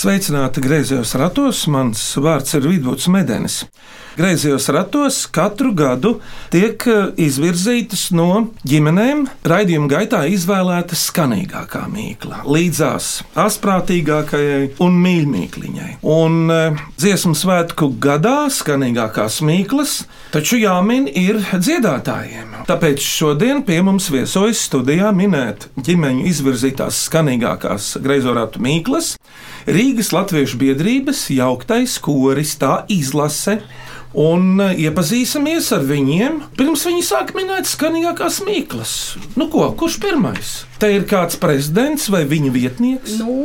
Sveicināti griezos ratos, mans vārds ir Vidvuds Medenis. Griezos ratos katru gadu tiek eh, izvirzītas no ģimenēm raidījuma gaitā izvēlēta skanīgākā mīkla, līdzās asprātīgākajai un mīļākajai. Un eh, dziesmu svētku gadā skanīgākās mīklas taču jāmin ir dziedātājiem. Tāpēc šodien pie mums viesojas studijā minēt ģimeņu izvirzītās skanīgākās greizorātu mīklas. Rīgas Latviešu biedrības jauktais koris tā izlase. Un uh, iepazīsimies ar viņiem, pirms viņi sāk minēt skanīgākās mīklas. Nu, ko, kurš pirmais? Te ir kāds prezidents vai viņa vietnieks? Nu,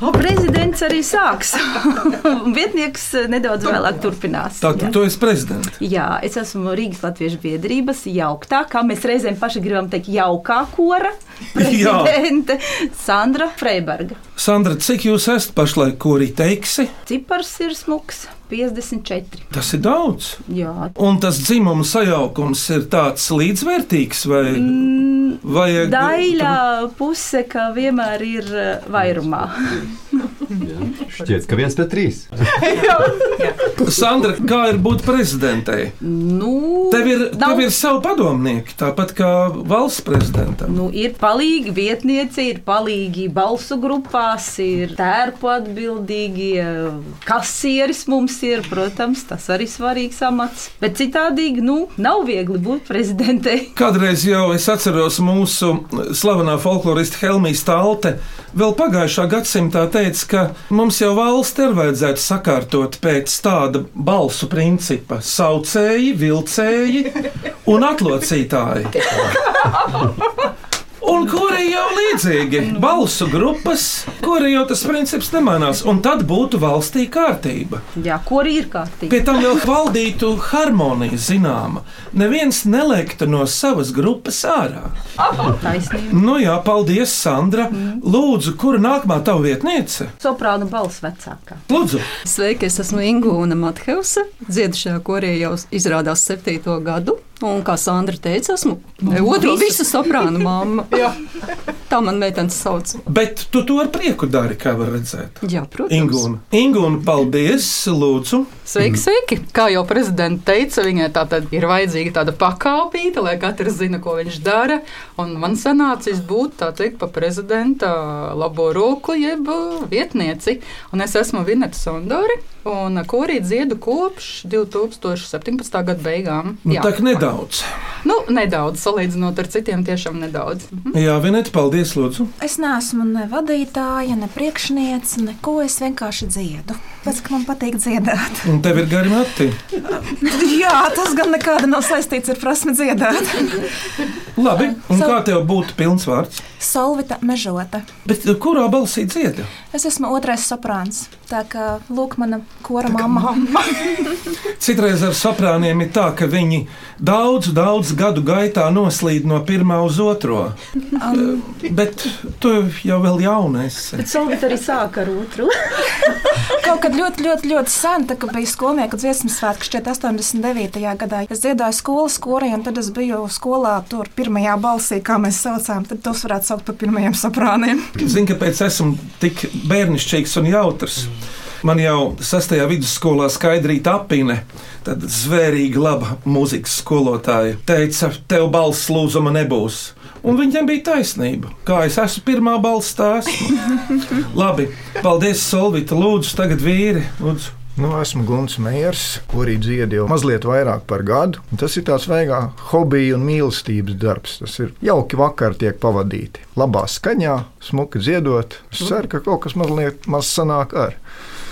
prezidents arī sāks. Vietnieks nedaudz vēlāk turpinās. Tātad tu esi prezidents. Jā, es esmu Rīgas Latviešu biedrības jauktā, kā mēs reizēm paši gribam teikt, jaukā kora prezidente Sandra Freiberga. Sandra, cik jūs esat pašlaik, ko arī teiksi? Cipars ir smuks. 54. Tas ir daudz. Jā, Un tas dzimuma sajaukums ir tāds līdzvērtīgs, vai Mm, vajag daļā puse, kā vienmēr ir eh, vairumā. Šķiet, ka viens pret trīs. Sandra, kā ir būt prezidentei? Nu, Tev ir, nav- tev ir savi padomnieki, tāpat kā valsts prezidentam. Nu, ir palīgi vietniece, ir palīgi balsu grupās, ir tērpu atbildīgi, kasieris mums ir, protams, tas arī svarīgs amats. Bet citādi, nu, nav viegli būt prezidentei. Kādreiz jau es atceros mūsu slavenā folklorista Helmijas Talte. Vēl pagājušā gadsimtā teica, ka mums jau valsti ir vajadzētu sakārtot pēc tāda balsu principa - saucēji, vilcēji un atlocītāji. Un kuri jau līdzīgi balsu grupas, kuri jau tas princips nemainās, un tad būtu valstī kārtība. Jā, arī ir kārtīgi. Pie tam vēl valdītu harmonija zināma. Neviens nelektu no savas grupas ārā. Taisnība. Nu jā, paldies, Sandra. Lūdzu, kura nākamā tava vietniece? Soprāna balss vecākā. Lūdzu, Sveiki, es esmu Ingūna Matheusa. Dziedu šajā korī jau izrādās septīto gadu. Un, kā Sandra teica, esmu otro visu soprānu mamma. Tā man meitenes sauc. bet tu to ar prieku dari, kā var redzēt. Jā, protams. Ingūna, Ingūna paldies, lūdzu. Sveiki, sveiki! Kā jau prezidents teica, viņai tā tad ir vajadzīga tāda pakāpīta, lai katrs zina, ko viņš dara. Un man sanācis būt tā teikt pa prezidenta labo roku, jeb vietnieci. Un es esmu Vineta Sondori, un korī dziedu kopš 2017. gada beigām. Nu, tā kā nedaudz. Nu, nedaudz, salīdzinot ar citiem, tiešām nedaudz. Mhm. Jā, Vineta, paldies, lūdzu. Es neesmu ne vadītāja, ne priekšniece, neko. Es vienkārši dziedu. Pēc tam man patīk dziedāt. Un tev ir gari mati. Jā, tas gan nekāda nav saistīts ar prasmi dziedāt. Labi, un kā tev būtu pilns vārds? Solvita mežota. Bet kurā balsī dziedi? Es esmu otrais soprāns. Tā kā lūk, mana kora mamma. Citreiz ar soprāniem ir tā, ka viņi daudz, daudz gadu gaitā noslīd no pirmā uz otro. Um, Bet tu jau vēl jaunais. Bet Solvita arī sāka ar otru. kaut kad ļoti, ļoti, ļoti sen, tā, kad bija skolnieku dziesmu svētki, šķiet 89. gadā. Es dziedāju skolas korī, un tad es biju skolā tur pirmajā balsī, kā mēs saucām. Tad tos varētu saukt par pirmajiem soprāniem. Zinu, kāpēc esmu tik bērnišķīgs un jautrs. Man jau sastajā vidusskolā skaidrīta apine, tad zvērīgi laba mūzikas skolotāja teica, tev balss lūzuma nebūs. Un viņam bija taisnība. Kā es esmu pirmā balss, tā esmu. Labi, paldies, Solvita. Lūdzu, tagad vīri. Lūdzu. Nu, esmu Gunts Meijers, kurī dziedā jau mazliet vairāk par gadu. Un Tas ir tāds veigā hobija un mīlestības darbs. Tas ir jauki vakar tiek pavadīti. Labā skaņā, smuki dziedot. Es ceru, ka kaut kas mazliet maz sanāk ar.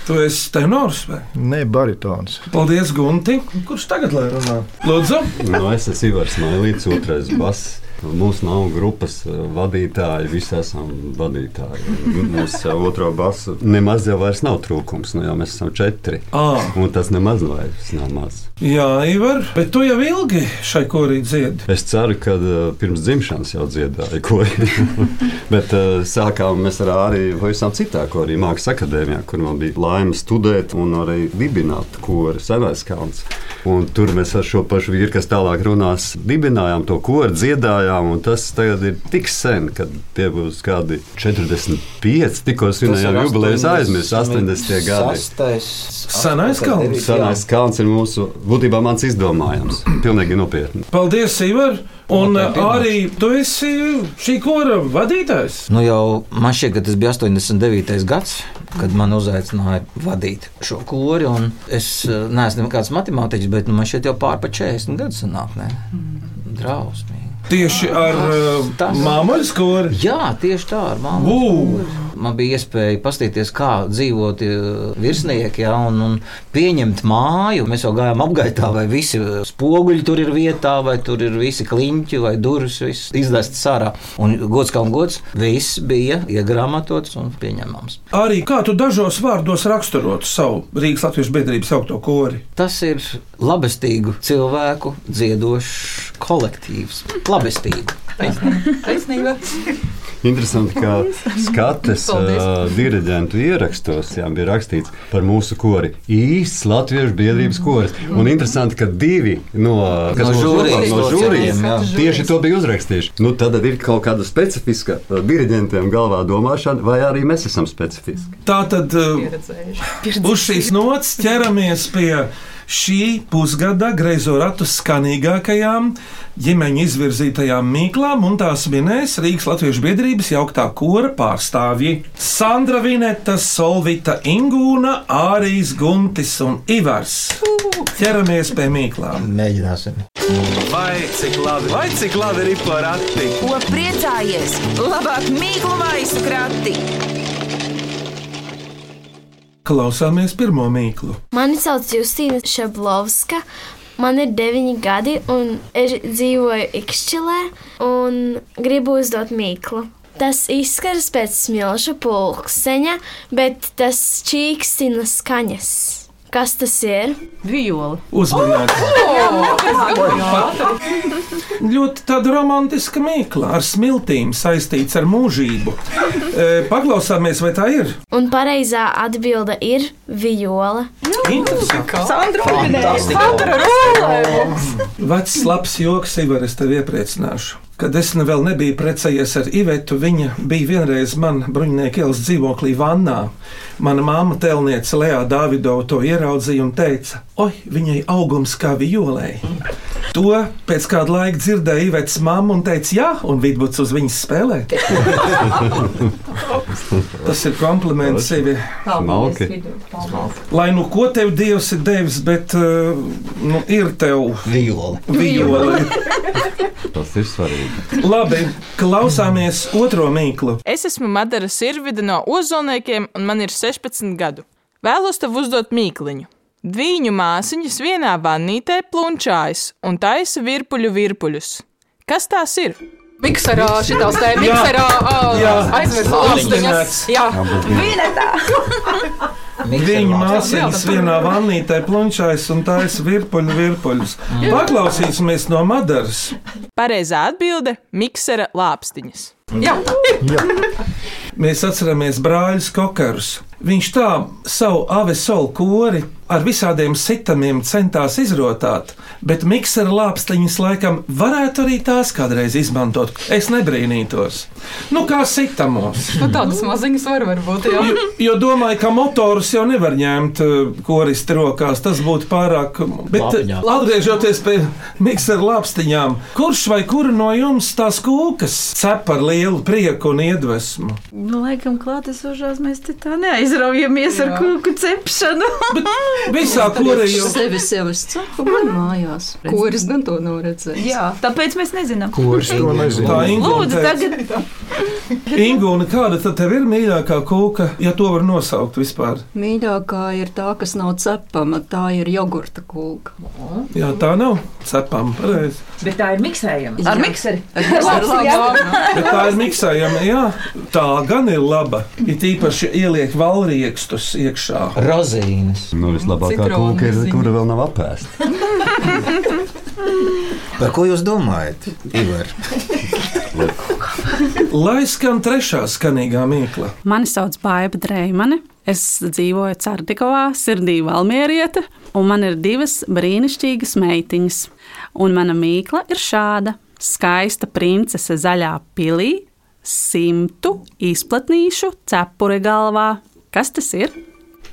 Tu esi tenors vai? Ne baritons. Paldies, Gunti. Kurš tagad lai runā? Lūdzu. No, es esmu Ivars Mailīts, otrais bass. Mums nav grupas eh, vadītāji, visi esam vadītāji. Mums jau otro basu nemaz jau vairs nav trūkums, nu jau mēs esam četri. À, Un tas nemaz vairs nav maz. jā, Ivar, bet tu jau ilgi šai korī dziedi. Es ceru, ka uh, pirms dzimšanas jau dziedāju kori. Bet sākām mēs ar arī pavisam citā korī, Mākslas akadēmijā, kur man bija laime studēt un arī dibināt kori senais kalns. Un tur mēs ar šo pašu vīru, kas tālāk runās, dibinājām to kori, dziedājām. Un Tas tagad ir tik sen, kad tie būs kādi 45, tikko svinējām jubilejas aizmirst 80. gadi. Senais kalns. Senais kalns ir mūsu, būtībā mans izdomājums. Pilnīgi nopietni. Paldies, Ivar! Un uh, arī tu esi šī kora vadītājs. Nu jau man šķiet, ka tas bija 89. gads, kad man uzaicināja vadīt šo kori. un Es eh, neesmu nekāds matemātiķis, bet nu, man šķiet jau pār pa 40 gadu sanāk. Ne? Drausmīgi. Tieši ar uh, Tas- māmoļu kori. Jā, tieši tā, ar Vū! māmu. Man bija iespēja paskatīties, kā dzīvo virsnieki, ja, un, un pieņemt māju. Mēs jau gājām apgaitā, vai visi spoguļi tur ir vietā, vai tur ir visi kliņķi, vai durvis, viss izdestas ārā. Un gods kā un gods, viss bija iegrāmatots un pieņemams. Arī kā tu dažos vārdos raksturotu savu Rīgas Latvijas biedrības augto kori? Tas ir labestīgu cilvēku dziedošs kolektīvs. Labestīgi. Taisnība. Interesanti, ka skates uh, diriģentu ierakstos jā, bija rakstīts par mūsu kori. Īsts latviešu biedrības koris. Un interesanti, ka divi no, kas No žūrijas no jā. tieši to bija uzrakstījuši. Nu, tad ir kaut kāda specifiska diriģentiem galvā domāšana, vai arī mēs esam specifiski. Tā tad uh, uz šīs nots ķeramies pie šī pusgada greizo ratu skanīgākajām ģimeņu izvirzītajām mīklām, un tās minēs Rīgas Latviešu biedrības jauktā kora pārstāvji Sandra Vineta, Solvita Ingūna, Ārijas Guntis un Ivars. Ķeramies pie mīklām. Mēģināsim. Vai cik labi, vai cik labi ir porakti? Ko priecājies? Labāk mīklu maisu krati! Klausāmies pirmo mīklu. Mani sauc Justīna Šablovska. Man ir 9 gadi, un es dzīvoju Ikšķilē un gribu uzdot mīklu. Tas izskatās pēc smilšu pulksteņa, bet tas čīkstina skaņas. Kas tas ir? Viola. Uzmanīgi! Ļoti tāda romantiska mīkla ar smiltīm saistīts ar mūžību. E, Paklausāmies, vai tā ir? Un pareizā atbilde ir viola. Interesanti. Sandra Vecs, labs joks, Ivar, es tevi iepriecināšu. Kad es ne vēl nebiju precējies ar Ivetu, viņa bija vienreiz man bruņinieka ielas dzīvoklī vannā. Mana māma telniece Lea Dāvidova to ieraudzīja un teica, oi, viņai augums kā violei. To pēc kāda laika dzirdēja Ivetas mamma un teica, jā, un vidbuds uz viņas spēlē. Tas ir kompliments sevi. Smalki. Lai nu ko tev Dievs ir devis, bet uh, nu, ir tev Viola. viola. Tas ir svarīgi. Labi, klausāmies otro mīklu. Es esmu Madara Sirvida no Ozolniekiem, un man ir 16 gadu. Vēlos tev uzdot mīkliņu. Viņu māsiņas vienā vannītē plunčājas un taisa virpuļu virpuļus. Kas tās ir? Mikserā šitās te mikserā Jā. aizmirst. Jā, Viņa māsīņas vienā vannītē plunčājas un taisa virpuļu virpuļus. Paklausīsimies no Madaras. Pareizā atbilde - miksera lāpstiņas. Jā. Mēs atceramies brāļus Kokarus. Viņš tā savu avesolu kori ar visādiem sitamiem centās izrotāt, bet miksera lāpstiņas laikam varētu arī tās kādreiz izmantot. Es nebrīnītos. Nu, kā sitamos. Nu, tādas maziņas var varbūt, jā. Jo, jo domāju, ka motorus jau nevar ņemt uh, koristi rokās. Tas būtu pārāk. Bet, Lapiņā. uh, atgriežoties pie miksera lāpstiņām, kurš vai kura no jums tās kūkas cep ar lielu prieku un iedvesmu? Nu, laikam, klātesošās mēs te tā neaizraujamies ar Jā. kūku cepšanu. Visā korī jau Sevi sev es cepu man mājās. Koris gan to nav redzējis. Jā, tāpēc mēs nezinām. Kurš to nezina? tā Lūdzu, ingūna. tagad Ingūna, kāda tad tev ir mīļākā kūka, ja to var nosaukt vispār? Mīļākā ir tā, kas nav cepama, tā ir jogurta kūka. Jā, tā nav cepama, pareizi. Bet tā ir miksējama. Ar mikseri. Bet tā ir miksējama, jā. Tā gan ir laba. Ir īpaši ieliek valriekstus iekšā. Rozīnes. Nu, vislabākā kūka ir, kura vēl nav apēsta. Par ko jūs domājat, Ivar? Lai skan trešā skanīgā mīkla. Mani sauc Baiba Dreimane. Es dzīvoju Cārdikovā, sirdī Valmierieta, un man ir divas brīnišķīgas meitiņas. Un mana mīkla ir šāda: skaista princese zaļā pilī, simtu izplatnīšu cepure galvā. Kas tas ir?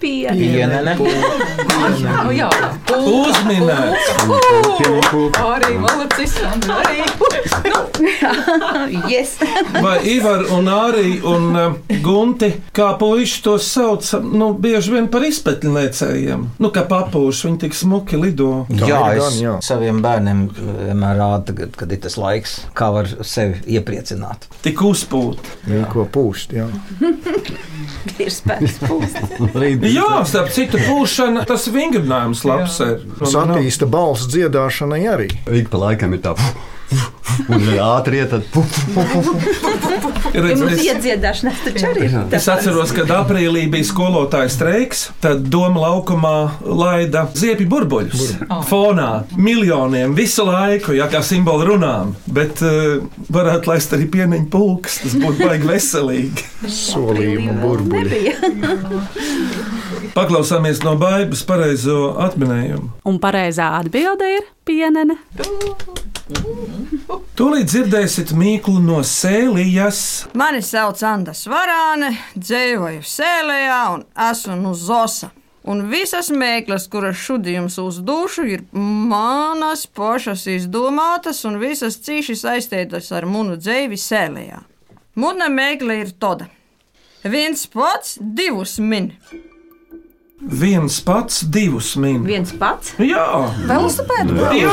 Pienene. Nu, jā, Uzminēts. Arī malacis, arī. yes. Vai Ivar un Arī un uh, Gunti, kā puiši tos sauc, nu, bieži vien par izpētniecējiem. Nu, kā papūši, viņi tik smuki lido. Jā, es saviem bērniem vienmēr rādu, kad, kad ir tas laiks, kā var sevi iepriecināt. Tik uzpūt. Ko pūst, jā. ir spēks pūst. Jā, starp citu, pūšana, tas vingrinājums labs ir. Satīsta balss dziedāšanai arī. Ik pa laikam ir tā. Un ātri iet, tad. Mums iedziedāšanās taču arī ir. Es atceros, kad aprīlī bija skolotāja streiks, tad Doma laukumā laida ziepju burbuļus. Fonā miljoniem visu laiku, ja kā simbolu runām. Bet uh, varētu laist arī pieneņu pulks, tas būtu baigi veselīgi. Solījumu burbuļi. Paklausāmies no baigas pareizo atminējumu. Un pareizā atbilde ir pienene. Tūlīt dzirdēsiet mīklu no sēlijas. Mani sauc Anna Svarāne, dzīvoju Sēlējā un esmu no Zosa. Un visas mēklas, kuras šodien jums uzdošu, ir manas pašas izdomātas un visas cīši saistītas ar munu dzīvi Sēlējā. Muna mēkla ir tāda. Viens pats divus min. Viens pats, divus min. Viens pats? Jā, Velosipēdu? Jā!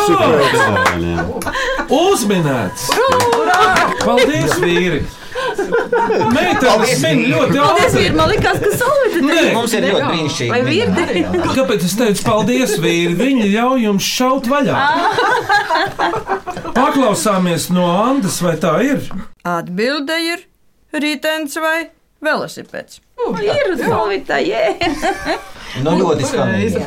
Uzminēts! Paldies, vīri! Meitenes min ļoti ātri. vīri, man likās, ka Solvita Nē. Mums ir ļoti brīnišķīgi. Vai virdi? Kāpēc es teicu paldies, vīri? Viņi ļauj jums šaut vaļā. Paklausāmies no Andas, vai tā ir? Atbilde ir rītens vai velosipēds. Ir Solvita, jē. Nu, ļoti skanīgi.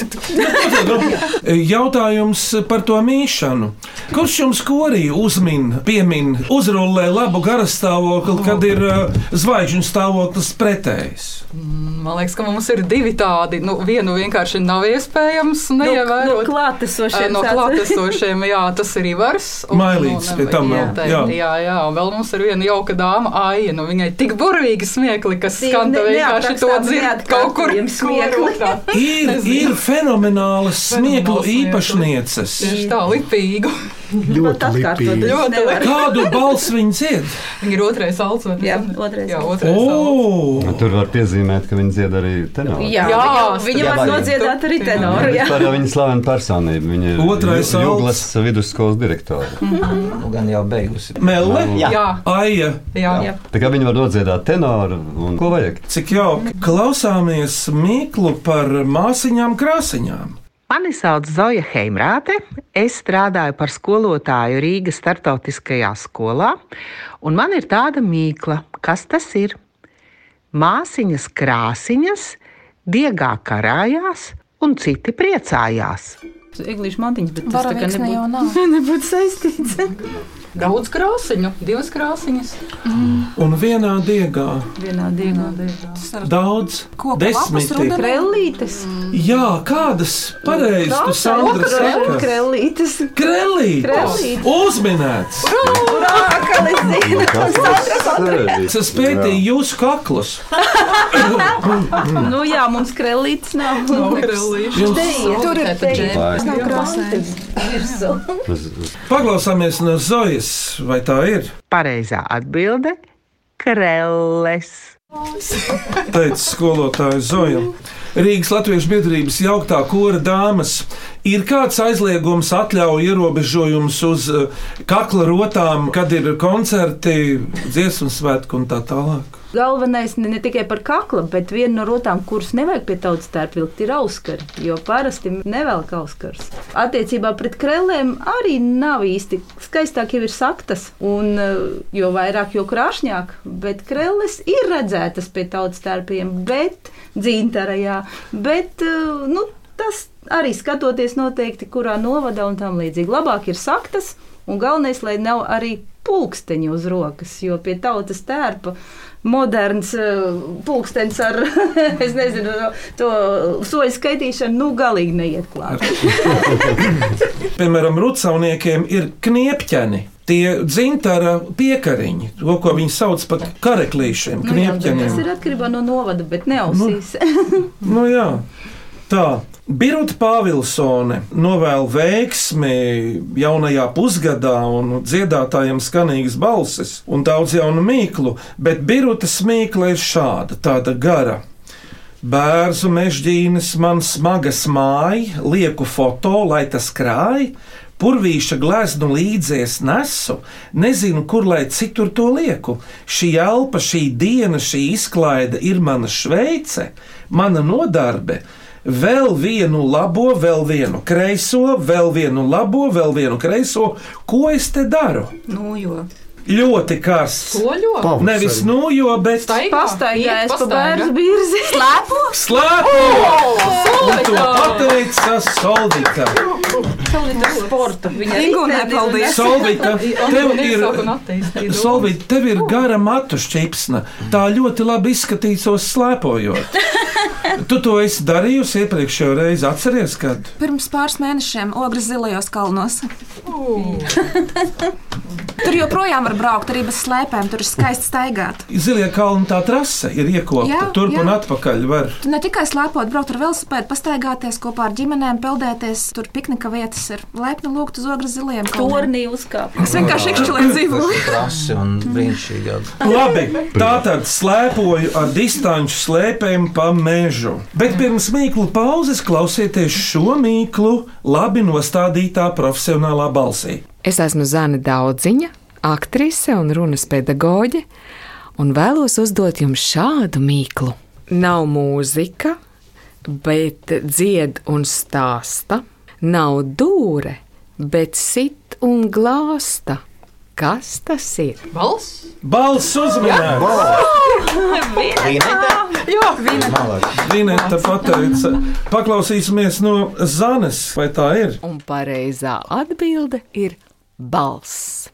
Jautājums par to mīšanu. Kurš jums korī uzmin, piemin, uzrullē labu garastāvokli, kad ir uh, zvaigžņu stāvoklis pretējs? Man liekas, ka mums ir divi tādi. Nu, vienu vienkārši nav iespējams neievērot. no klātesošiem Eh, No klātesošiem, jā, tas ir Ivars. Mailītis pie tam vēl, jā. jā, jā, un vēl mums ir viena jauka dāma, Aija. Nu, viņai tik burvīgi smiekli, ka ne- vienkārši to dzird kaut kur smiekli. Ir, ir fenomenālas smieklu īpašnieces. Tieši tā, lipīgu. Ļoti lipīgi. Ļoti. Kādu balsi viņi dzied? Viņa ir otrais alts. Jā, otrais Jā, alts. otrais alts. O! Tur var piezīmēt, ka viņi dzied arī tenoru. Jā, Jā, jā, var nodziedāt arī tenoru. jā. Vispār jau viņa slavena personība. Viņa ir Otrais alts. vidusskolas direktore. Nu, gan jau beigusi. Mele, Jā. Jā. Aija. Jā. Jā. Tā kā viņi var nodziedāt tenoru un ko vajag? Cik jauki. Klausāmies mīklu par māsiņām krāsiņām. Mani sauc Zoja Heimrāte. Es strādāju par skolotāju Rīgas startautiskajā skolā, un man ir tāda mīkla, kas tas ir. Māsiņas krāsiņas, diegā karājās, un citi priecājās. Eglīša mantiņas, bet tas tā kā nebūtu, nebūtu saistīts. Daudz krāsiņu, divas krāsiņas. Un vienā diegā Vienā daudz Koka lapas desmitīgi. rudenī. Krellītes. Jā, kādas pareizas tu Sandra saka? Krellītes. Krellītes. Uzminēts. Es pētīju jūsu kaklus. Nu jā, mums krellītes nav. Nav Te ir. Tur ir. Virsū. Paklausāmies no Zojas, vai tā ir? Pareizā atbilde - krelles. teica skolotāja Zoja. Rīgas Latviešu biedrības jauktā kora dāmas. Ir kāds aizliegums, atļauja ierobežojums uz eh, kakla rotām, kad ir koncerti, dziesmu svētki un tā tālāk? Galvenais ne, ne tikai par kaklu, bet viena no rotām, kuras nevajag pie tautas tērpa vilkt, ir auskari. Jo parasti nevelk auskars. Attiecībā pret krēlēm arī nav īsti skaistāk, jau ir saktas, un eh, jo vairāk, jo krāšņāk. Bet krēles ir redzētas pie tautas tērpiem, bet dzintarajā. Bet, eh, nu, tas arī skatoties noteikti, kurā novadā un tam līdzīgi. Labāk ir saktas, un galvenais, lai nav arī pulksteņi uz rokas, jo pie tautas tērpa moderns uh, pulkstenis ar, es nezinu, to soļu skaitīšanu, nu, galīgi neiet klāt. Piemēram, rudsauniekiem ir kniepķeni. Tie dzintara piekariņi, to, ko viņi sauc par kareklīšiem, Nu, jā, tas kniepķeniem. ir atkarībā no novada, bet ne ausīs. Nu, jā. Tā, Birta Pāvilsone novēl veiksmi jaunajā pusgadā un dziedātājiem skanīgas balsis un daudz jaunu mīklu, bet Birta smīkla ir šāda, tāda gara. Bērnu mežģīnes man smagas māja, lieku foto, lai tas krāj, purvīša gleznu līdzies nesu, nezinu, kur lai citur to lieku. Šī elpa, šī diena, šī izklaide ir mana šveice, mana nodarbe. Vēl vienu labo, vēl vienu kreiso, vēl vienu labo, vēl vienu kreiso. Ko es te daru? Nu, jo. Ļoti karsts. Pavasarī. Nevis nūjo, bet Pastaigājis pa bērnu birzi. Slēpo? slēpo! Un to pateica Solvita. Solita sporta. Viņa Ingūnē, paldies. Solvita, tev ir. Solvīt, tev ir gara matu šķipsna. Tā ļoti labi izskatītos slēpojot. Tu to esi darījusi iepriekšējo reizi, atceries, kad? Pirms pāris mēnešiem ogres zilajos kalnos. Tur joprojām var braukt arī bez slēpēm, tur ir skaisti staigāt. Zilie kalni tā trase ir iekopta Jā, turp un jā. atpakaļ. Var. Tu ne tikai slēpot, braukt ar velosipēdu, pastaigāties kopā ar ģimenēm, peldēties. Tur piknika vietas ir laipni lūgt uz ogres zilajiem kalniem. Tornī uzkāpt. Es vienkārši ikšķilē dzīvoju. Krasi un brīnišķīgi. Labi, tā tad slēpoju ar distanču slēpēm pa mežu. Bet pirms mīklu pauzes klausieties šo mīklu labi nostādītā profesionālā balsī. Es esmu Zana Daudziņa, aktrise un runas pedagoģe, un vēlos uzdot jums šādu mīklu. Nav mūzika, bet dzied un stāsta, nav dūre, bet sit un glāsta. Kas tas ir? Balss? Balss uzmanība! Vineta pateica, paklausīsimies no Zanes, vai tā ir? Un pareizā atbilde ir balss.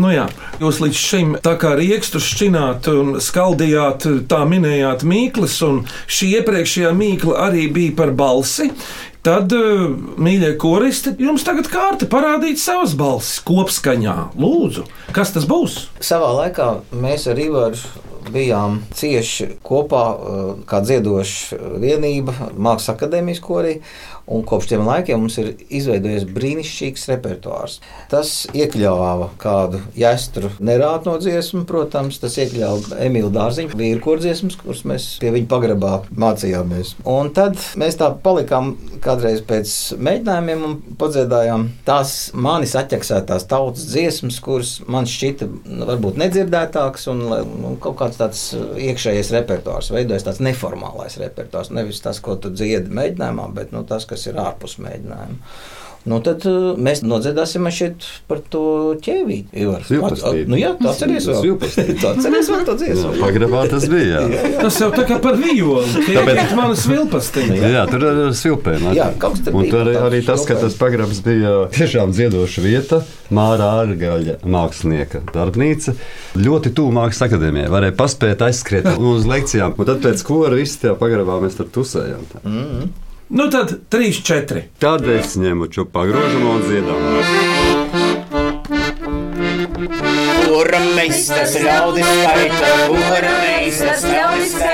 Nu jā, jūs līdz šim tā kā rīkstu šķināt un skaldījāt, tā minējāt mīklas, un šī iepriekšējā mīkla arī bija par balsi. Tad, eh, mīļie koristi, jums tagad kārta parādīt savas balsis kopskaņā. Lūdzu, kas tas būs? Savā laikā mēs ar Ivaru bijām cieši kopā, eh, kā dziedoša vienība, Mākslas akadēmijas korī. Un kopš tiem laikiem mums ir izveidojies brīnišķīgs repertuārs. Tas iekļāva kādu jāstru nerātno dziesmu, protams, tas iekļāva Emīlu Dārziņu, vīru kordziesmas, kuras mēs pie viņa pagrabā mācījāmies. Un tad mēs tā palikām kādreiz pēc mēģinājumiem un padziedājām tās manis atķeksētās tautas dziesmas, kuras man šķita nu, varbūt nedzirdētākas un nu, kaut kāds tāds iekšējais repertuārs, veidojas tāds neformālais repertuārs, nevis tas, ko tu dziedi mēģinājumā, bet nu, tas, kas ir ārpus mēģinājuma. Nu, tad uh, mēs nodziedāsim šeit par to ķēvīti. Nu, jā, vēl. Zivpastīti. Tā atceries vēl to dziesmu. Jā, pagrabā tas bija. Jā. Tas jau tā kā par violi. Tāpēc- Tāpēc manas vilpastiņas. Jā, tur ir ar silpēm. Jā, kaut kas tur Un bija tur arī, arī tas, ka tas pagrabs bija tiešām dziedoša vieta, Māra Ārgaļa mākslinieka darbnīca. Ļoti tuvu mākslas akadēmijai. Varēja paspēt aizskriet uz lekcijām. Un tad pēc kora viss tajā pagrabā mēs tur tusējām. Mm. Nu tad 3, 4. Tad es ņemu čo pagrožam un dziedam. Kura meistars ļaudis skaita, kura meistars ļaudis skaita,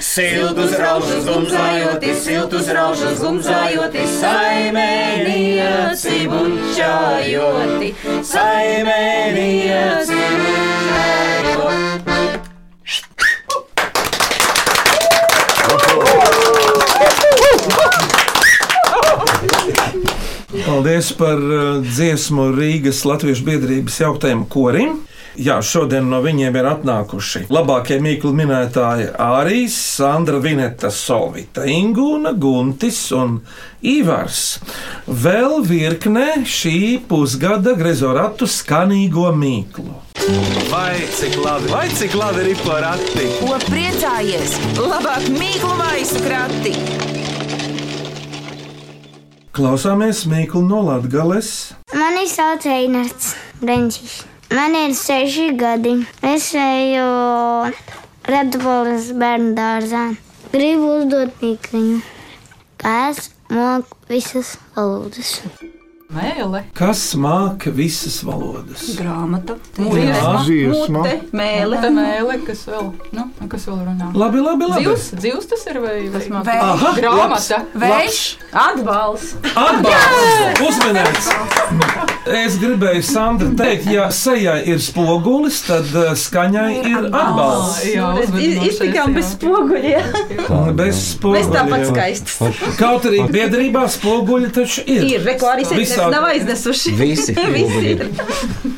Siltus raušus gumzājoti, siltus raušus gumzājoti, saimnieci bučājoti, saimnieci bučājoti. Paldies par uh, dziesmu Rīgas Latviešu biedrības jauktajam korim. Jā, šodien no viņiem ir atnākuši labākie mīklu minētāji Ārijas, Sandra Vineta, Solvita, Ingūna, Guntis un Ivars. Vēl virkne šī pusgada grezoratu skanīgo mīklu. Vai cik labi, vai cik labi ir porakti? Ko priecājies? Labāk mīklu maisu krati! Klausāmies mīklu no Latgales. Mani sauc Einards Benčīs. Man ir seši gadi. Es eju Redbolas bērnu dārzā. Gribu uzdot mīkliņu. Kā es moku visas valodas? Mēle. Kas māca visas valodas? Grāmata, mēle. Tā mēle, kas vēl, nu, kas vēl runā? Labi, labi, labi. Dzīvs, dzīvs tas ir vai, vai Vējš. Aha, grāmata? labs. Atbalsts. Atbalsts! Uzmanīgs! Es gribēju Sandra teikt, ja sejai ir spogulis, tad uh, skaņai ir atbalsts. Jā, Iztikām bez spoguļiem. Bez Mēs spoguļiem. tāpat skaistas. Kaut arī biedrībā spoguļi taču ir. Ir, reko arī sēdēs Visādi. nav aiznesuši. Visi Visi ir.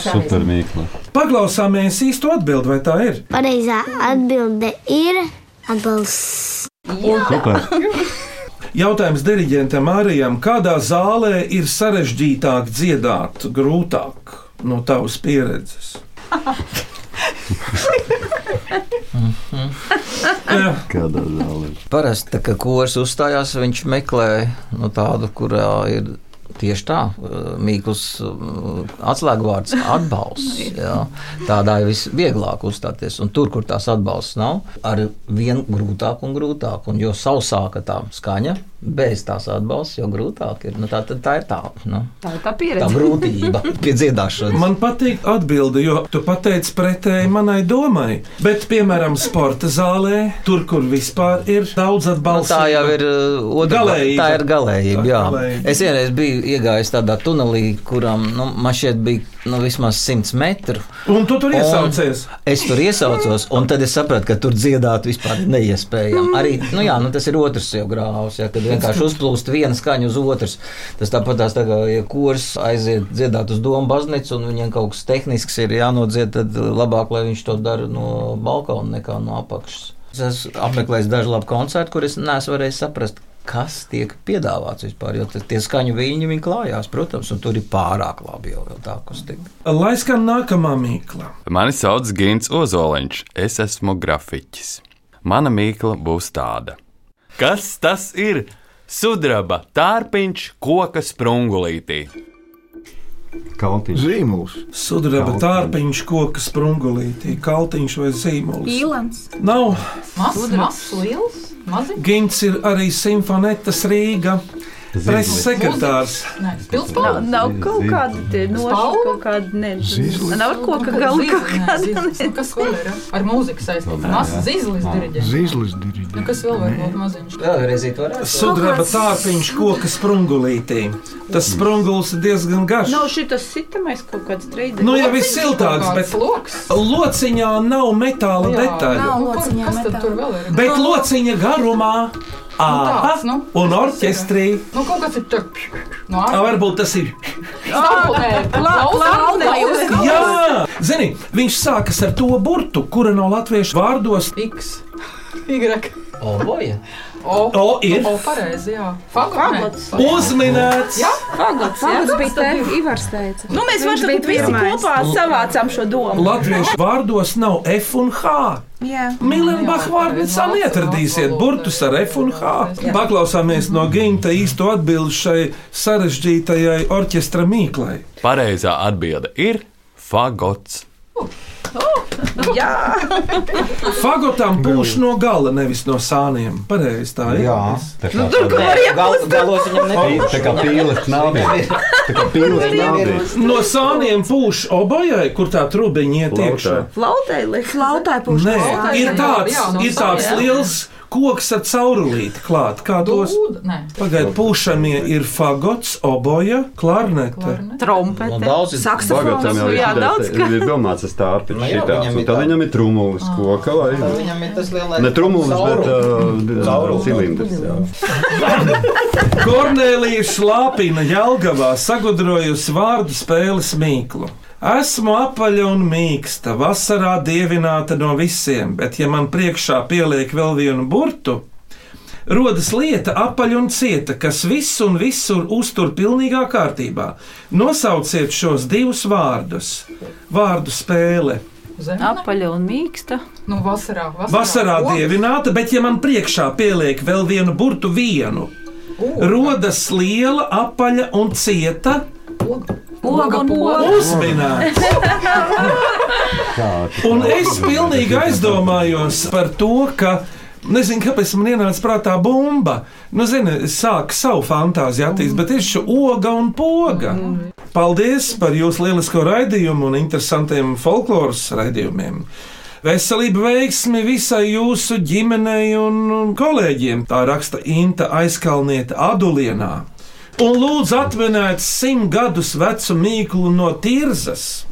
Super mīkla. Paklausāmies īsto atbildi, vai tā ir? Pareizā atbilde ir atbalsts. Super. Jautājums diriģentam Mārijam, kādā zālē ir sarežģītāk dziedāt, grūtāk no tavas pieredzes? Jā. Kādā zālē? Parasti, kad kurs uzstājās, viņš meklē nu, tādu, kurā ir tieši tā, mīkls atslēgvārds - atbalsts. jā. Tādā ir visvieglāk uzstāties. Un tur, kur tās atbalsts nav, ar vien grūtāk un grūtāk. Un jo sausāka tā skaņa, bez tās atbalsta, jo grūtāk ir. Nu, tā, tad tā ir tā, nu, Tā ir tā tā pieredze. grūtība pie dziedāšanas. Man patīk atbilde, jo tu pateici pretēji manai domai. Bet, piemēram, sporta zālē, tur, kur vispār ir daudz Nu, atbalsta, tā jau ir uh, otra Galējība. Tā ir galējība. Tā Jā. galējība. Es vienreiz biju iegājis tādā tunelī, kuram nu, man šķiet bija nu, vismaz 100 metru. Un tu tur iesaucies? Es tur iesaucos, un tad es sapratu, ka tur dziedāt vispār neiespējami. Arī nu, jā, nu, tas ir otrs jau grāvs, ja, kad vienkārši uzplūst viena skaņa uz otras. Tas tāpat tās tā kā ja kurs aiziet dziedāt uz domu baznīcu, un viņiem kaut kas tehnisks ir jānodzied, tad labāk, lai viņš to dara no balkona nekā no apakšas. Es esmu apmeklējis dažu labu koncertu, kur es neesmu varējis saprast, kas tiek piedāvāts vispār. Jo tie skaņu viļņi viņi klājās, protams, un tur ir pārāk labi jau, jau tā akustika. Lai skan nākamā mīkla. Mani sauc Gins Ozoliņš, es esmu grafiķis. Mana mīkla būs tāda. Kas tas ir? Sudraba, tārpiņš, koka sprungulītī. Kaltiņš. Zīmuls. Sudraba tārpiņš, koka sprungulītī, kaltiņš vai zīmols. Īlens. Nav. Mazs, mazs, liels, maziņš. Gins ir arī simfonetas Rīga. Preses sekretārs. Nē, Nav, nav kaut kāda tie Spalva? kaut kāda ne. Nav ar koka galu kaut kāda. Kas vēl ir? Ar mūziku saistīts. Mazs zizlis diriģents. Zīzlis diriģents. Nu, kas vēl var būt maziņš? Vēlreiz varētu. Sudraba tārpiņš, koka sprungulītī. Tas sprungulis ir diezgan garš. Nav šitas sitamais kaut kāds treidis. Nu, jau ir siltāks, bet lociņā nav metāla detaļu. Nav lociņā Kas tad tur vēl ir? Bet lociņa garumā, ātrāk, tāds, nu. un orķestrī. Nu, kaut kas ir tur. No Ā, Varbūt tas ir. Jā, zini, viņš sākas ar to burtu, kura no latviešu vārdos X. Y. Oboja. O, O ir. O, pareizi, jā. Fagots. uzminēts. Jā, Fagots. Fagots bija te, Ivars teica. Nu, mēs varam būt visi kopā savācām šo domu. Latviešu vārdos nav F un H. Jā. Mīlēnbach vārdā neatradīsiet burtus ar F un H. Paklausāmies no Ginta īsto atbildi šai sarežģītajai orķestra mīklai. Pareizā atbilde ir fagots. Jā, Fagotam pūš no gala, nevis no sāniem. Pareizi tā ir. Jā. Tā Nu, kā tur tāda- var iepūst. Gal, galos viņam nebija. Tā kā pīles nāvē. Tā kā pīles nāvē. No sāniem pūš obojai, kur tā trubiņa iet iekšā. Flautai. Flautai pūš. Nē, ir jā, tāds, jā, ir tāds liels koks ar caurulīti klāt. Kā tos pagaidu pūšamie ir fagots, oboja, klarnete. Trompete. Un daudz ir- Fagotam jau ir Jā, daudz kā. ir domāts tas tārpiņš Nu jā, šitāds, viņam un tad tā. viņam ir trumulis koka vai Viņam ir tas lielais Ne trumulis, bet Caurulis. uh, cilindrs. jā. Kornelija Šlāpina Jelgavā sagudrojusi vārdu spēles mīklu. Esmu apaļa un mīksta, vasarā dievināta no visiem, bet, ja man priekšā pieliek vēl vienu burtu, rodas lieta apaļa un cieta, kas visu un visur uztur pilnīgā kārtībā. Nosauciet šos divus vārdus. Vārdu spēle. Apaļa un mīksta. Nu, vasarā, vasarā, Vasarā dievināta, bet, ja man priekšā pieliek vēl vienu burtu, vienu, rodas liela, apaļa un cieta. Oga un poga. Uzminēts! Un es pilnīgi aizdomājos par to, ka. Nezinu, kāpēc man ienāca prātā bumba. Nu, zini, es sāku savu fantāziju attīstīt, bet ir šī oga un poga. Paldies par jūsu lielisko raidījumu un interesantiem folkloras raidījumiem. Veselība, veiksmi visai jūsu ģimenei un un kolēģiem. Tā raksta Inta aizkalnieta Adulienā. Un lūdzu atminēt simt gadus vecu mīklu no tirzas.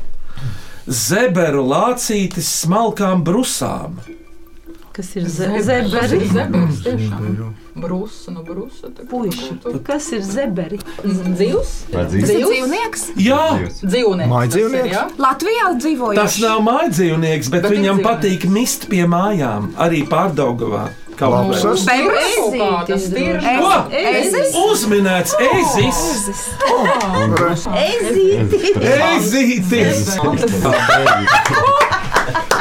Zeberu lācītis smalkām brusām. Kas ir tiešām. Brusa, no kur. Kas ir zeberi? Dzīvs? Dzīvnieks. Jā, Dzīvnieks. Latvijā dzīvoja. tas nav mājdzīvnieks, bet, Bet viņam ir patīk mist pie mājām, arī pārdaugavā. Lapsas? Bebres? Kaut kā tas ir. Ezis? Uzminēts ezis! Ezītis!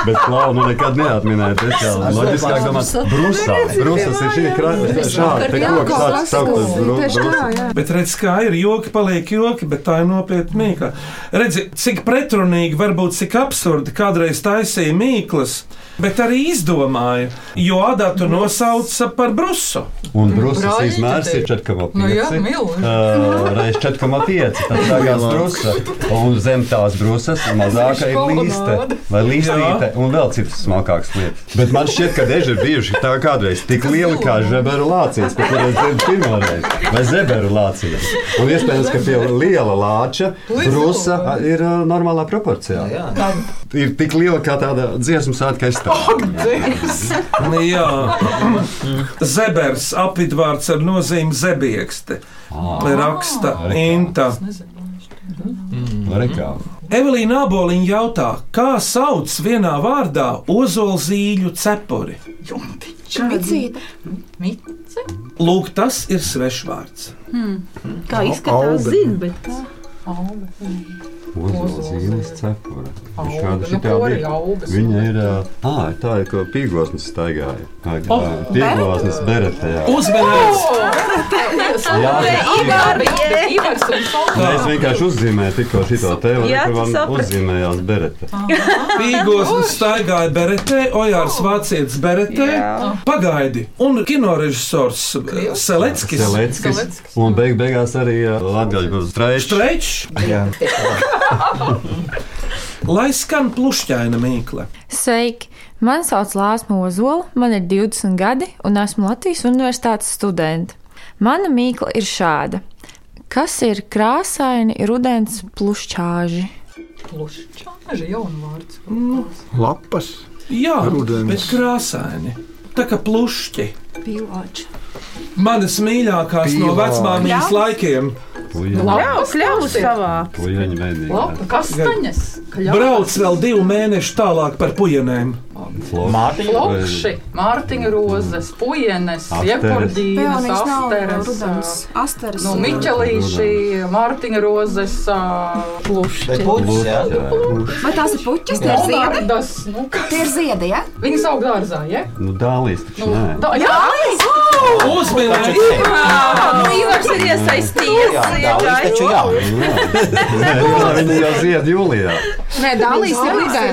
Bet klau, nu nekad neatminēt. Es jau loģiskāk domāju, brusā. Brusas ir šī krā- šāda te koks sāk saukt par bru- brusu. Bet redz, kā ir joki, paliek joki, bet tā ir nopietna mīkla. Redzi, cik pretrunīgi, varbūt cik absurdi kādreiz taisīja mīklas, bet arī izdomāja, jo adatu nosauca par brusu. Un brusas izmērs ir te- 4,5. Nu jā. Uh, Reiz 4,5. Tad sākās brusa. Un zem tās brusas mazāka ir līste vai līstīte un vēl citas smalkākas lietas. Bet man šķiet, ka eži ir bijuši tā kādreiz tik lieli kā žeberu lācīs, pat ir pirmo reizi, vai zeberu lācīs. Un iespējams, ka pie liela lāča brusa a, ir normālā proporcijā. Ir tik liela kā tāda dziesmu svētka aizstāvja. Jā, zebers apvidvārds ar nozīmi zebiekste. Raksta Inta. Rekā. Evelīna Aboliņa jautā, kā sauc vienā vārdā ozolzīļu cepuri? Lūk, tas ir svešvārds. Hmm. Kā izskatās, zinu, bet kā. Ozols īles cepura. Šāda šitā bija. Viņa ir, ā, tā ir, ko pīgosnis staigāja. Oh, Pīgosnis beretē, jā. Uzmanīgs! Jā, Ivars un Nē, es vienkārši uzzīmēju tikko šito Jā, ka man uzzīmējās berete. Pīgosnis staigāja beretē, Ojārs vācietis beretē. Pagaidi, un kinorežisors Seleckis. Seleckis. Un beig beigās arī Latgaļu streičs. Strečs. Lai skan plušķaina mīkla. Sveiki! Mani sauc Lāsma Ozola, man ir 20 gadi un esmu Latvijas Universitātes studente. Mana mīkla ir šāda. Kas ir krāsaini rudens plušķāži? Plušķāži, jaunu vārds. Lapas. Jā, Rudens. bet krāsaini. Tā kā plušķi. Pīlāči. Manas mīļākās no Pīlāči. vecmāmiņas Kļavs? laikiem. Ļaus, ļaus savā. Veidīgi. Lapa, kastaņas. Brauc vēl divu mēnešu tālāk par pujenēm. Flokši, Mārtiņa rozes, pujenes, iepurdīnas, asteres. Asteres. Nu, Miķelīši, Mārtiņa rozes, jā. Vai tās ir puķis? Tie ir ziedi. Nu? Tie ir ziedi, ja? Viņas aug dārzā, ja? Nu, dālīs taču Nu, nē. tā, jā, Uzmanīgi! Nu, Ivars ir iesaistījies. Viņa jau zied jūlijā. Nē, Dālijas ir jūlijā.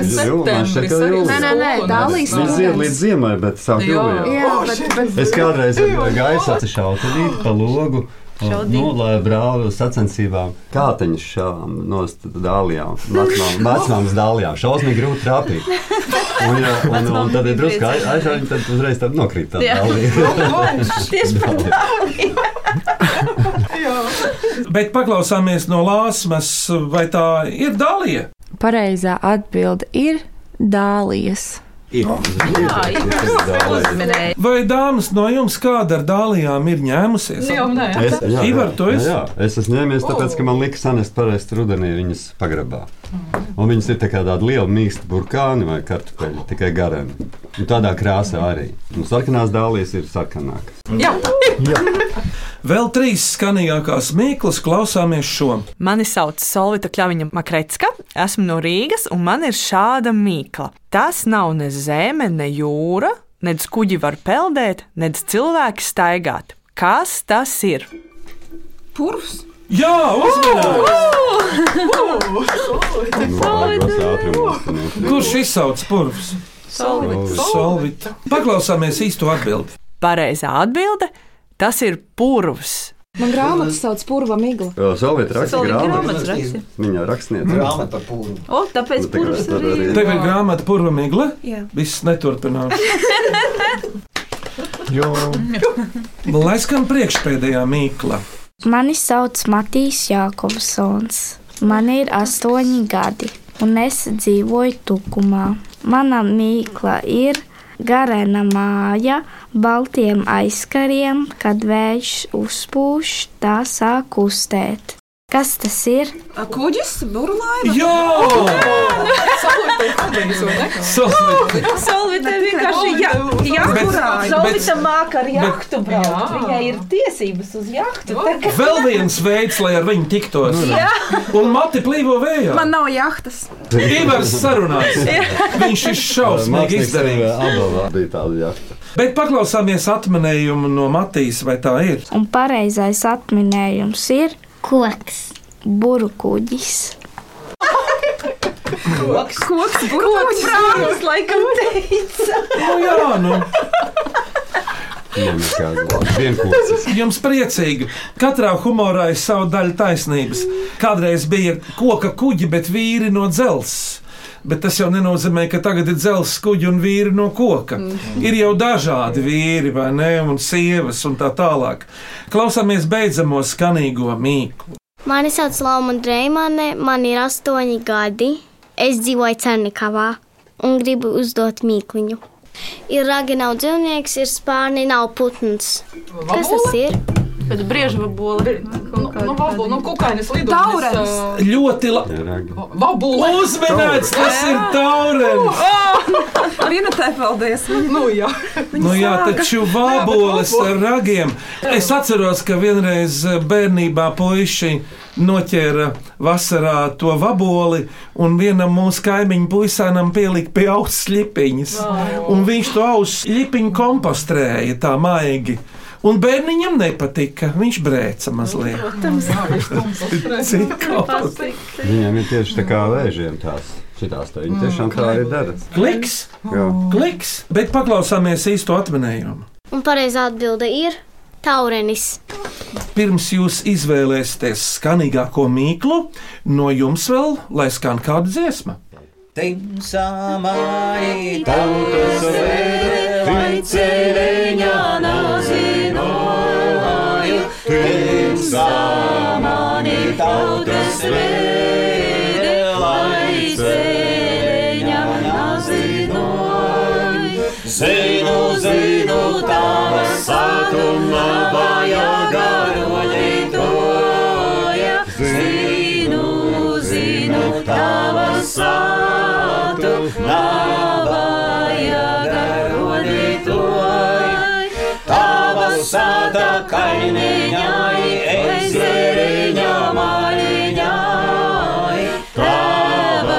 Nē, nē, nē, Viņa zied līdz ziemai, bet sāk jūlijā. Jā, bet Es kādreiz gaisu atšautīju pa logu. Un, Nu, lai braucu uz sacensībām, kā teņas šāvām no dālijām, vecmāmas dālijām. Šausmīgi grūti trāpīt. Un, ja, un, un tad ir drusku aizsāņi, tad uzreiz tad nokrīt tā Jā. dālija. Tieši par dāli. Bet paklausāmies no lāsmas, vai tā ir dalīja? Pareizā atbilde ir dālijas. Vai dāmas no jums kāda ar dālijām ir ņēmusies? Es, jā, Ivar, tu esi? jā, es esmu ņēmies, tāpēc, ka man lika sanest parasti rudenī viņas pagrabā. Un viņas ir tā kā tāda liela mīksta burkāni vai kartupeļi, tikai gareni. Un tādā krāsā arī. Un sarkanās dālijas ir sarkanākas. Jā. Vēl trīs skanīgākās mīklas klausāmies šo. Mani sauc Solvita Kļaviņa Makretska, esmu no Rīgas, un man ir šāda mīkla. Tas nav ne zeme, ne jūra, nedz kuģi var peldēt, nedz cilvēki staigāt. Kas tas ir? Purvs. Jā, uzmanīgi! Kurš izsauc purvs? Solvita. Solvita. Paklausāmies īsto atbildi. Pareizā atbilde - tas ir purvs. man grāmata sauc Purva Migla. Solvita raksta Solvita grāmatas. raksta. Viņa rakstniece. Grāmata par pūli. O, tāpēc Nu, purvs arī. arī- Tev ir grāmata purva migla? Jā. Viss neturpinās. Jo Lai skan priekšpēdējā mīkla. Mani sauc Matīs Jākopsons. Man ir astoņi gadi, un es dzīvoju Tukumā. Mana mīkla ir garena māja, baltiem aizkariem, kad vējš uzpūš, tā sāk kustēt. Kas tas ir? Kuģis, burlaiva. Solvita. Solvita vienkārši jā, Bet- Solvita bet- māca ar jahtu braukt. Jā. Viņai ir tiesības uz jahtu. tā kā- Vēl viens veids, lai ar viņu tiktos. Jā. Un mati plīvo vējā. Man nav jahtas. Ivars sarunās. Viņš ir šausmīgi izdarījis. Abavā bija tāda jahta. Bet paklausāmies atminējumu no Matīs, vai tā ir? Un pareizais atminējums ir koks, burbuļs. Koks, koks, burbuļs. Brālis laikam teica. Nu, jā, nu. Jums priecīgi. Katrā humorā ir sava daļa taisnības. Kādreiz bija koka kuģi, bet vīri no dzelzs. Bet tas jau nenozīmē, ka tagad ir dzelzs kuģi un vīri no koka. Ir jau dažādi vīri, vai ne, un sievas un tā tālāk. Klausāmies beidzamo skanīgo mīklu. Mani sauc Lauma Dreimane, man ir astoņi gadi. Es dzīvoju Cernikavā un gribu uzdot mīkliņu. Ir ragi, nav dzīvnieks, ir spārni, nav putns. Kas tas ir? Bet brieža vaboli. Nu, nu, vaboli, nu, kukainis lido. Taurens. Ļoti labi. Vaboli. Uzmanīts, tas ir taurens! Linetē, paldies. Nu, jā. Nu, jā, taču vāboles ar ragiem. Es atceros, ka vienreiz bērnībā puiši noķēra vasarā to vaboli, un vienam mūsu kaimiņu puisēnam pielika pie auss ļipiņas. Un viņš to auss ļipiņu kompostrēja tā maigi. Un bērniņam nepatika. Viņš brēca mazliet. Cik kompostrēja? Viņam ir tieši tā kā vēžiem tās. Šitās tā viņi tiešām tā arī dara. Kliks! Jā. Kliks! Bet paklausāmies īsto atminējumu. Un pareizā atbilde ir taurenis. Pirms jūs izvēlēsieties skanīgāko mīklu, no jums vēl lai skan kāda dziesma. Samai tautas vēde, lai ceļiņā nazinoju. Tim samani tautas vēde, lai ceļiņā nazinoju. Zinu, zinu, tava satuma vajag garoņitoja. Zinu, Tava sata kainiņai, ezeriņā maļiņai. Tava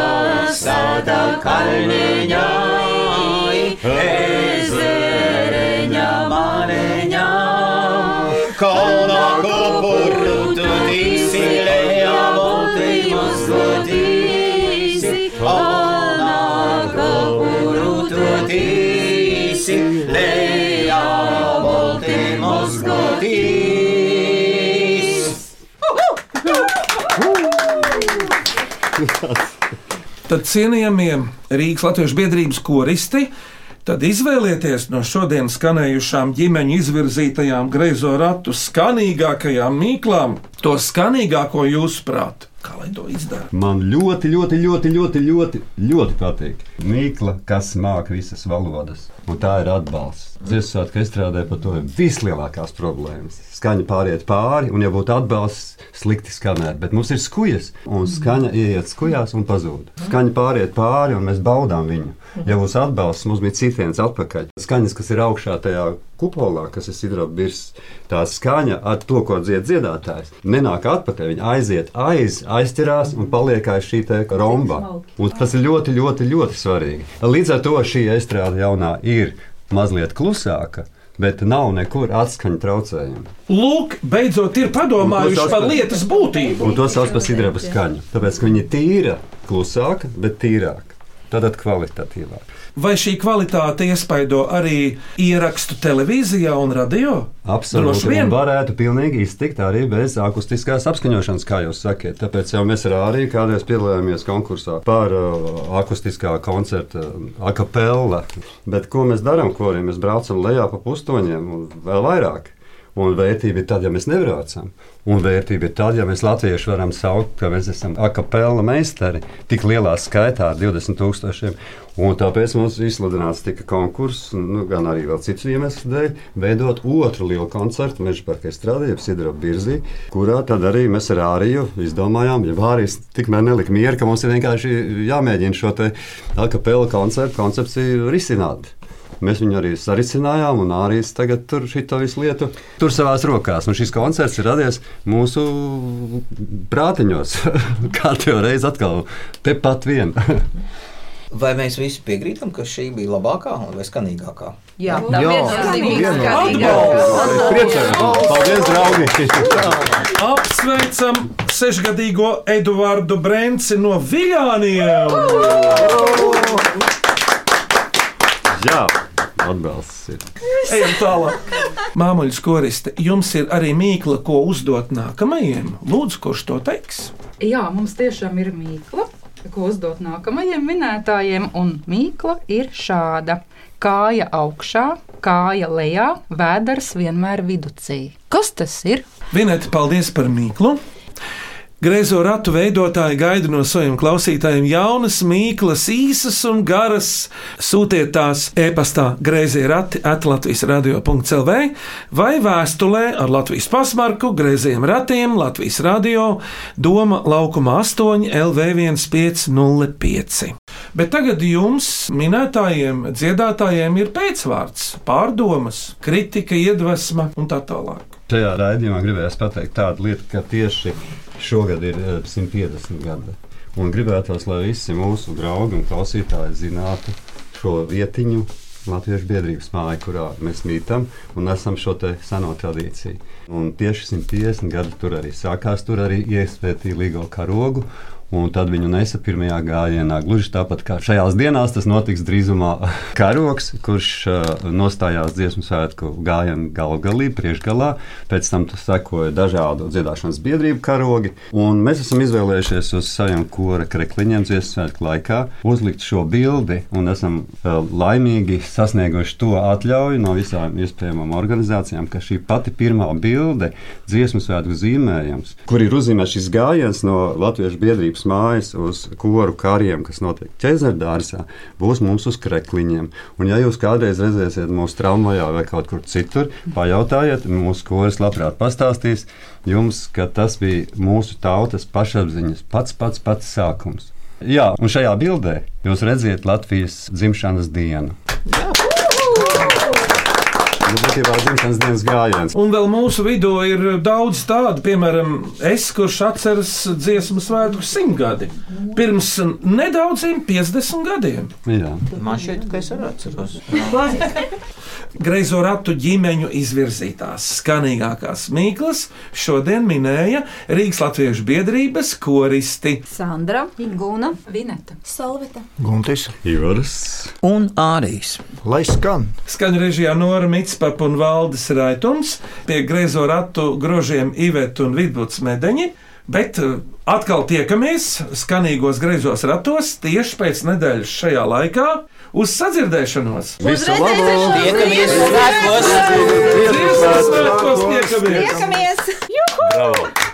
sata kainiņai, ezeriņā maļiņai. kalnā kopuru tu tīsi, lejā bolti uzgodīsi. Kalnā kopuru uzgodīsi. Tad cienījamie Rīgas Latvijas biedrības koristi, tad izvēlieties no šodienas skanējušām ģimeņu izvirzītajām greizo ratu skanīgākajām mīklām to skanīgāko jūsuprāt. Kā lai to izdara? Man ļoti, ļoti, ļoti, ļoti, ļoti, ļoti patīk. Mīkla, kas māca visas valodas, un tā ir atbalsts. Ziemassvētku izstrādē par to ir vislielākās problēmas. Skaņa pāriet pāri, un, ja būtu atbalsts, slikti skanēt, bet mums ir skujas, un skaņa ieiet skujās un pazūd. Skaņa pāriet pāri, un mēs baudām viņu. Ja būs atbalsts, mums bija citiens atpakaļ. Skaņas, kas ir augšā tajā kupolā, kas ir sidrabs, tā skaņa ar to, ko dzied dziedātājs, nenāk atpakaļ. Viņa aiziet aiz, aizķerās un paliek aiz šī romba. Un tas ir ļoti, ļoti, ļoti svarīgi. Līdz ar to šī estrāde jaunā ir mazliet klusāka. Bet nav nekur atskaņu traucējumu. Lūk, beidzot ir padomājuši par lietas būtību. Un to sauc par sidraba skaņu. Tāpēc, ka viņa ir tīra, klusāka, bet tīrāka. Tātad kvalitatīvāka. Vai šī kvalitāte iespaido arī ierakstu televīzijā un radio? Absolūti. Un varētu pilnīgi iztikt arī bez akustiskās apskaņošanas, kā jūs sakiet. Tāpēc jau mēs ar arī kādreiz piedalījāmies konkursā par uh, akustiskā koncerta uh, akapella. Bet ko mēs darām, arī mēs braucam lejā pa pustoņiem un vēl vairāk. Un vērtība ir tad, ja mēs nebraucam. Un vērtība ir tad, ja mēs latvieši varam saukt, ka mēs esam akapela meistari tik lielā skaitā, ar 20 tūkstošiem. Un tāpēc mums izsludināts tika konkurss, nu, gan arī vēl citu iemeslu dēļ, veidot otru lielu koncertu Meža parka strādājot Sidra Birzī, kurā tad arī mēs ar Āriju izdomājām, ja Vārijas tikmēr nelika mieru, ka mums ir vienkārši jāmēģina šo te akapela koncertu koncepciju risināt. Mēs viņu arī sarisinājām, un arī tagad tur šito visu lietu tur savās rokās. Un šis koncerts ir radies mūsu prātiņos. Katru reizi atkal tepat vien. Vai mēs visi piekrītam, ka šī bija labākā vai skanīgākā? Jā, tā Paldies, draugi! Apsveicam sešgadīgo Eduardu Brenci no Viļāniem! Jā, atbalsts ir. Ejam tālāk. Māmuļas koriste, jums ir arī mīkla, ko uzdot nākamajiem. Lūdzu, kurš to teiks? Jā, mums tiešām ir mīkla, ko uzdot nākamajiem minētājiem, un mīkla ir šāda. Kāja augšā, kāja lejā, vēders vienmēr viducī. Kas tas ir? Vinēt, paldies par mīklu! Greizo ratu veidotāji gaida no saviem klausītājiem jaunas, mīklas, īsas un garas. Sūtiet tās e-pastā grazē rati atlatvijas radio.clv vai vēstulē ar Latvijas pasmarku, greiziem ratiem, Latvijas radio, Doma laukuma 8 LV1505. Bet tagad jums, minētājiem, dziedātājiem, ir pēcvārds, pārdomas, kritika, iedvesma un tā tālāk. Šajā raidījumā gribējās pateikt tādu lietu, ka tieši šogad ir eh, 150 gadi. Un gribētos, lai visi mūsu draugi un klausītāji zinātu šo vietiņu, Latviešu biedrības māju, kurā mēs mītam un esam šo seno tradīciju. Un tieši 150 gadi tur arī sākās, tur arī iespētīja līgo karogu. Un tad viņu nesa pirmajā gājienā. Gluži tāpat kā šajās dienās tas notiks drīzumā karoks, kurš uh, nostājās dziesmu svētku gājienā galvgalī, priekšgalā. Pēc tam sekoja dažādu dziedāšanas biedrību karogi. Un mēs esam izvēlējušies uz saviem kora krekliņiem dziesmu svētku laikā uzlikt šo bildi un esam uh, laimīgi sasnieguši to atļauju no visām iespējamām organizācijām, ka šī pati pirmā bilde, dziesmu svētku zīmējums, kur ir uzzīmēts šis gājiens no Latviešu biedrības mājas uz koru kariem, kas notiek ķezerdārsā, būs mums uz krekliņiem. Un ja jūs kādreiz redzēsiet mūsu tramvajā vai kaut kur citur, pajautājiet, mūsu koris labprāt pastāstīs jums, ka tas bija mūsu tautas pašapziņas pats pats pats sākums. Jā, un šajā bildē jūs redzat Latvijas dzimšanas dienu. Nu, būtībā dzimšanas dienas gājiens. Un vēl mūsu vidū ir daudz tādu, piemēram, es, kurš atceras dziesmu svētku simtgadi. Pirms nedaudziem 50 gadiem. Jā. Man šķiet, ka es arī atceros. Greizo ratu ģimeņu izvirzītās skanīgākās mīklas šodien minēja Rīgas Latviešu biedrības koristi Sandra, Ingūna, Vineta, Solvita, Guntis, Ivars un Ārijas. Lai skan! Skaņu režijā Nora Mitspapa un Valdis Raitums, pie greizo ratu grožiem Iveta un Vidvuds Medeņi. Bet uh, atkal tiekamies skanīgos greizos ratos tieši pēc nedēļas šajā laikā. Uz sadzirdēšanos! Visu labu! Tiekamies! Dziesmu svētkos! Tiekamies! Tiekamies! Bravo!